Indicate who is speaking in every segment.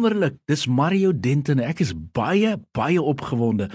Speaker 1: Wonderlik, dis Mario Denton. Ek is baie baie opgewonde.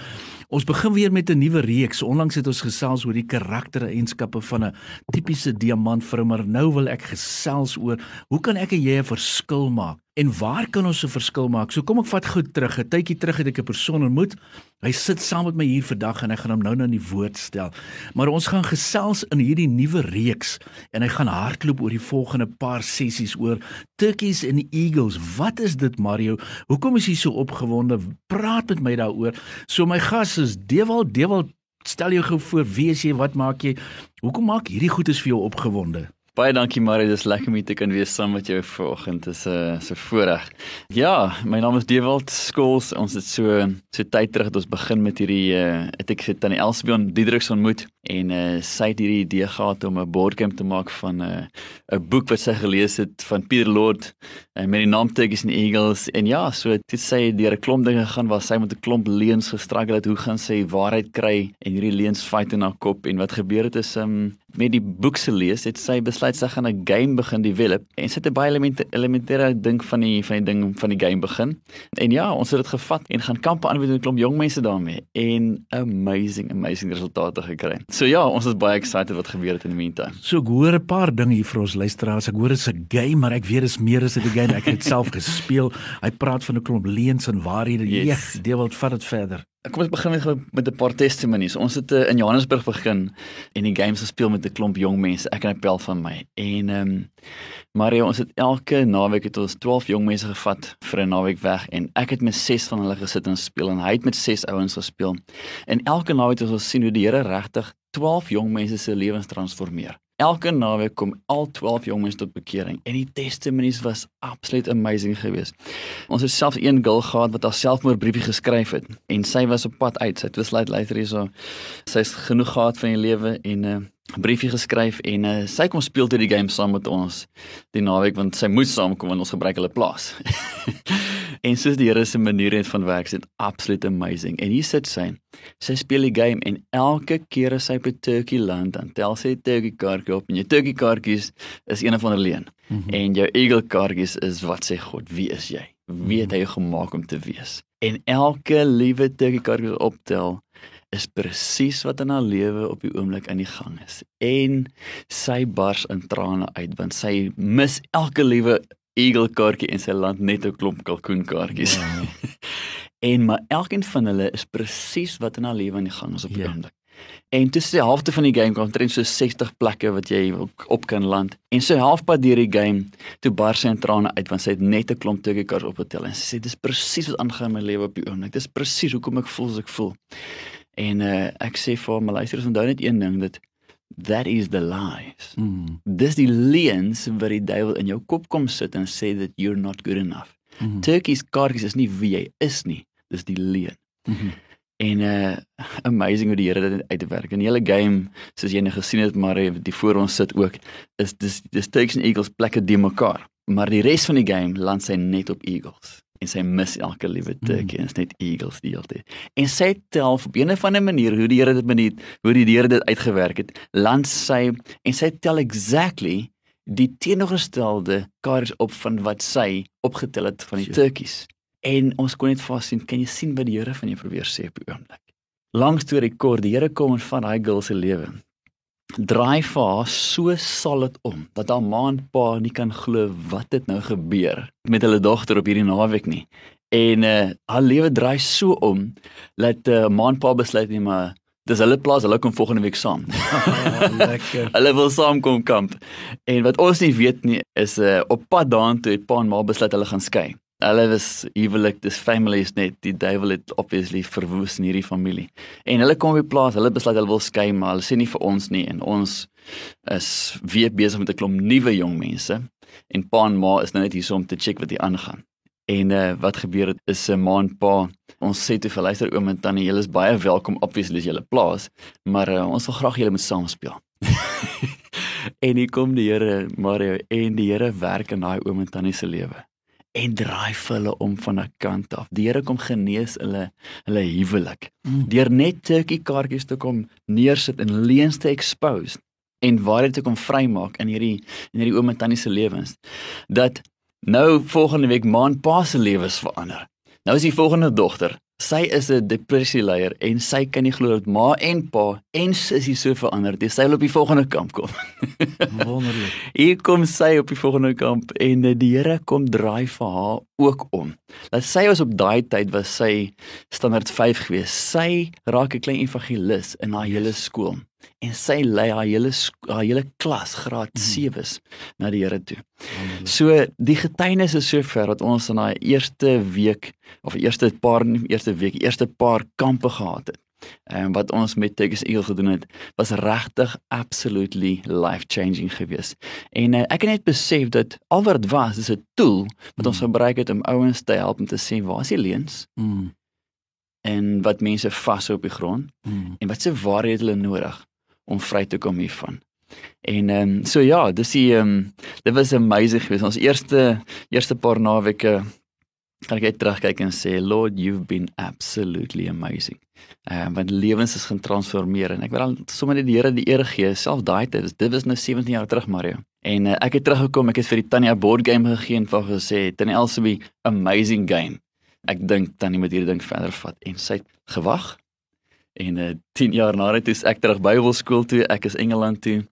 Speaker 1: Ons begin weer met 'n nuwe reeks. Onlangs het ons gesels oor die karaktereienskappe van 'n tipiese diamantvrou, maar nou wil ek gesels oor hoe kan ek en jy 'n verskil maak? En waar kan ons 'n verskil maak? So kom ek vat gou terug. 'n Tydjie terug het ek 'n persoon ontmoet. Hy sit saam met my hier vandag en ek gaan hom nou nou in die woord stel. Maar ons gaan gesels in hierdie nuwe reeks en hy gaan hardloop oor die volgende paar sessies oor turkeys en eagles. Wat is dit Mario? Hoekom is jy so opgewonde? Praat met my daaroor. So my gas is Dewald. Dewald, stel jou gou voor, wie is jy? Wat maak jy? Hoekom maak hierdie goedes vir jou opgewonde?
Speaker 2: Baie dankie Marie, dis lekker om hier te kan wees saam met jou vanoggend. Dit is 'n uh, so voorreg. Ja, my naam is Dewald Skols. Ons het so so tyd terug het ons begin met hierdie uh, het ek sit aan die Elsibion Diedriks ontmoet en uh, sy het hierdie idee gehad om 'n boardgame te maak van 'n uh, 'n boek wat sy gelees het van Peter Lord uh, met die naam Turkish and Eagles en ja, so dit sê deur 'n klomp dinge gaan waar sy met 'n klomp leuns gestruggle het. Hoe gaan sy waarheid kry en hierdie leuns fight in haar kop en wat gebeur het is um, met die boek se lees het sy besluit sy gaan 'n game begin develop en sy het 'n baie elemente elementêre ding van die van die ding van die game begin. En ja, ons het dit gevat en gaan kampe aanbied met 'n klomp jong mense daarmee en amazing amazing resultate gekry. So ja, ons is baie excited wat gebeur het in die meantime.
Speaker 1: So ek hoor 'n paar dinge hier vir ons luisteraars. Ek hoor dit is 'n game, maar ek weet dit is meer as 'n game. Ek het dit self gespeel. Hy praat van 'n klomp leuns en waarhede.
Speaker 2: Yes.
Speaker 1: Yes. Deel wat vat dit verder.
Speaker 2: Kom ons begin met met 'n paar testimonies. Ons het uh, in Johannesburg begin en die games gespeel met 'n klomp jong mense. Ek en 'n pel van my. En ehm um, Mario, ons het elke naweek het ons 12 jong mense gevat vir 'n naweek weg en ek het met 6 van hulle gesit en speel en hy het met 6 ouens gespeel. En elke naweek het ons sien hoe die Here regtig 12 jong mense se lewens transformeer. Elke naweek kom al 12 jong mense tot bekering en die testimonies was absoluut amazing geweest. Ons het selfs een girl gehad wat haar selfmoordbriefie geskryf het en sy was op pad uit. Sy het besluit luister hierso. Sy's genoeg gehad van die lewe en 'n uh, briefie geskryf en uh, sy kom speel toe die game saam met ons die naweek want sy moet saamkom want ons gebruik hulle plaas. en soos die Here se manier het van werk, dit absoluut amazing. En hier sit sy. Sy speel die game en elke keer as sy by Turkey land, dan tel sy 'n turkey kaartjie op en jou turkey kaartjies is een van hulle leen. Mm -hmm. En jou eagle kaartjies is wat sê God, wie is jy? Wie het hy gemaak om te wees? En elke liewe turkey kaartjie optel is presies wat in haar lewe op die oomblik aan die gang is. En sy bars in trane uit want sy mis elke liewe eagle kaartjie en sy land net 'n klomp kalkoen kaartjies. Wow. en maar elkeen van hulle is presies wat in haar lewe aan die gang is op die yeah. Ja. oomblik. En tussen die helfte van die game kom omtrent so 60 plekke wat jy op kan land. En so halfpad deur die game toe bars sy in trane uit want sy het net 'n klomp toekiekars op getel en sy sê dis presies wat aangaan in my lewe op die oomblik. Dis presies hoekom ek voel soos ek voel. En uh, ek sê vir my luisteraars onthou net een ding dat that is the lies. Mm. Dis die leuns wat die duiwel in jou kop kom sit en sê that you're not good enough. Mm. Turkey's kaartjies is nie wie jy is nie. Dis die leuen. Mm -hmm. En uh amazing hoe die Here dit uitwerk. In die hele game, soos jy nou gesien het, maar die voor ons sit ook, is dis dis Turks and Eagles plekke die mekaar. Maar die res van die game land sy net op Eagles en sy mis elke liewe turkie mm. en net eagles die hele tyd. En sy tel op 'n of ander manier hoe die Here dit beniet, hoe die Here dit uitgewerk het, land sy en sy tel exactly die teenoorgestelde kaars op van wat sy opgetel het van die turkies. En ons kon net vas sien, kan jy sien wat die Here van jou probeer sê op die oomblik. Langs toe rekord, die Here kom en van daai girl se lewe draai vir haar so solid om dat haar ma en pa nie kan glo wat het nou gebeur met hulle dogter op hierdie naweek nie. En uh haar lewe draai so om dat uh, ma en pa besluit nie maar dis hulle plaas, hulle kom volgende week saam.
Speaker 1: Oh, lekker.
Speaker 2: hulle wil saam kom kamp. En wat ons nie weet nie is uh op pad daartoe het pa en ma besluit hulle gaan skei. Hulle was huwelik, dis family is net die duiwel het obviously verwoes in hierdie familie. En hulle kom by plaas, hulle besluit hulle wil skei, maar hulle sê nie vir ons nie en ons is weer besig met 'n klomp nuwe jong mense en pa en ma is nou net hier om te check wat hier aangaan. En uh, wat gebeur het is 'n maand pa ons sê te verluister oom en tannie julle is baie welkom obviously as julle plaas maar uh, ons wil graag julle moet saam speel. en hier kom die Here Mario en die Here werk in daai oom en tannie se lewe en draai vir hulle om van 'n kant af. Die Here kom genees hulle hulle huwelik. Mm. Deur net turkey kaartjies te kom neersit en leuns te expose en waarheid te kom vrymaak in hierdie in hierdie oom en tannie se lewens. Dat nou volgende week maand pa se lewens verander. Nou is die volgende dogter Sy is 'n depressieleier en sy kan nie glo dat ma en pa en sussie so verander het. Sy wil op die volgende kamp kom.
Speaker 1: Wonderlik.
Speaker 2: Hier kom sy op die volgende kamp en eh, die Here kom draai vir haar ook om. Dat sy was op daai tyd was sy standaard 5 gewees. Sy raak 'n klein evangelis in haar hele skool en sy lei haar hele haar hele klas graad 7s mm. na die Here toe. Wonderlik. So die getuienis is sover dat ons in daai eerste week of eerste paar eerste week eerste paar kampe gehad het. En wat ons met Tegus Eagle gedoen het, was regtig absolutely life-changing geweest. En uh, ek het net besef dat al wat dit was, is 'n tool wat mm. ons gebruik het om ouens te help om te sien waar is die leuns? Mm. En wat mense vashou op die grond mm. en wat se waarheid hulle nodig om vry te kom hiervan. En ehm um, so ja, dis die ehm um, dit was amazing geweest. Ons eerste eerste paar naweke kan ek terugkyk en sê Lord, you've been absolutely amazing. Ehm um, want lewens is getransformeer en ek wil al sommer net die Here die eer gee. Self daai tyd, dit was nou 17 jaar terug, Mario. En uh, ek het teruggekom, ek het vir die Tannie 'n board game gegee en vir gesê, "Tannie Elsie, amazing game." Ek dink Tannie moet hierdie ding verder vat en sy het gewag En uh eh, 10 jaar na dit is ek terug Bybelskool toe. Ek is Engeland toe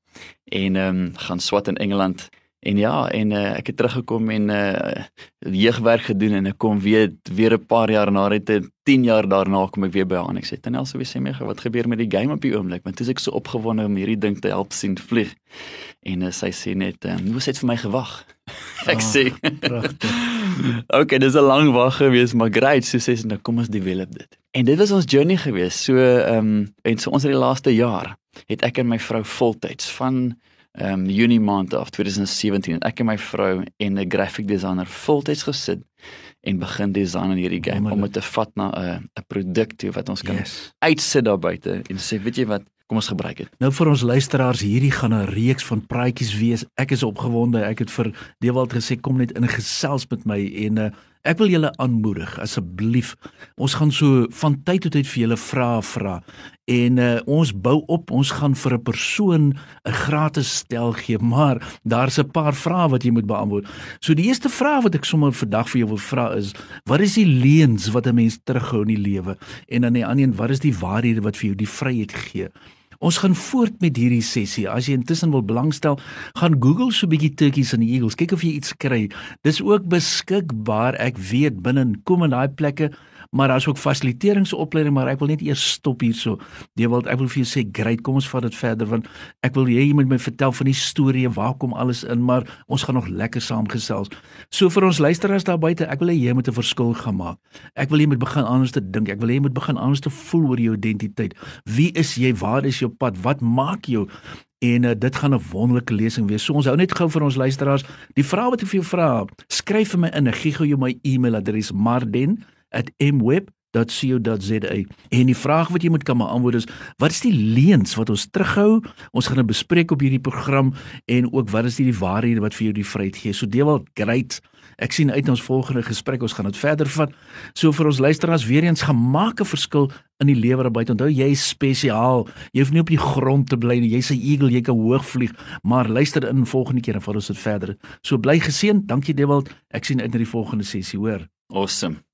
Speaker 2: en ehm um, gaan swat in Engeland. En ja, en uh, ek het teruggekom en uh jeugwerk gedoen en ek kom weer weer 'n paar jaar na dit 10 jaar daarna kom ek weer by haar en ek sê Tanel sou sê my wat gebeur met die game op die oomblik want toe is ek so opgewonde om hierdie ding te help sien vlieg. En uh, sy sê net, "Hoe um, het vir my gewag?" ek oh, sê, "Pragtig." okay, dis 'n lang wag gewees, maar great, so sê sy nou kom ons develop dit. En dit was ons journey gewees. So ehm um, en so ons het die laaste jaar het ek en my vrou voltyds van ehm um, Junie maand af 2017 ek en my vrou en 'n graphic designer voltyds gesit en begin design in hierdie game om dit te vat na 'n 'n produk toe wat ons kan yes. uitsit daar buite en sê weet jy wat kom ons gebruik dit.
Speaker 1: Nou vir ons luisteraars hierdie gaan 'n reeks van praatjies wees. Ek is opgewonde. Ek het vir Dewald gesê kom net in gesels met my en uh, Ek wil julle aanmoedig asseblief. Ons gaan so van tyd tot tyd vir julle vrae vra en uh, ons bou op. Ons gaan vir 'n persoon 'n gratis stel gee, maar daar's 'n paar vrae wat jy moet beantwoord. So die eerste vraag wat ek sommer vandag vir jou wil vra is: Wat is die leuns wat 'n mens terughou in die lewe? En dan die ander een, wat is die waarhede wat vir jou die vryheid gee? Ons gaan voort met hierdie sessie. As jy intussen wil belangstel, gaan Google so 'n bietjie Turkies and Eagles. Kyk of jy iets kry. Dis ook beskikbaar. Ek weet binne kom in daai plekke maar daar's ook fasiliteeringsopleiding maar ek wil net eers stop hierso. Wil ek wil vir jou sê great, kom ons vat dit verder want ek wil jy moet my vertel van die storie en waar kom alles in, maar ons gaan nog lekker saamgesels. So vir ons luisteraars daar buite, ek wil hê jy moet 'n verskil gaan maak. Ek wil jy moet begin anders te dink. Ek wil jy moet begin anders te voel oor jou identiteit. Wie is jy? Waar is jou pad? Wat maak jou? En uh, dit gaan 'n wonderlike lesing wees. So ons hou net gou vir ons luisteraars. Die vraag wat ek vir jou vra, skryf vir my in. Gee gou jou my e-mailadres marden @mweb.co.za. En die vraag wat jy moet kan beantwoord is: wat is die leuns wat ons terughou? Ons gaan dit bespreek op hierdie program en ook wat is die waarhede wat vir jou die vryheid gee. So deel wel great. Ek sien uit ons volgende gesprek. Ons gaan dit verder vat. So vir ons luisteraars weer eens gemaak 'n verskil in die lewe daarbuit. Onthou jy is spesiaal. Jy hoef nie op die grond te bly nie. Jy's 'n eagle, jy kan hoog vlieg. Maar luister in volgende keer en vat ons dit verder. So bly geseën. Dankie Dewald. Ek sien uit na die volgende sessie, hoor.
Speaker 2: Awesome.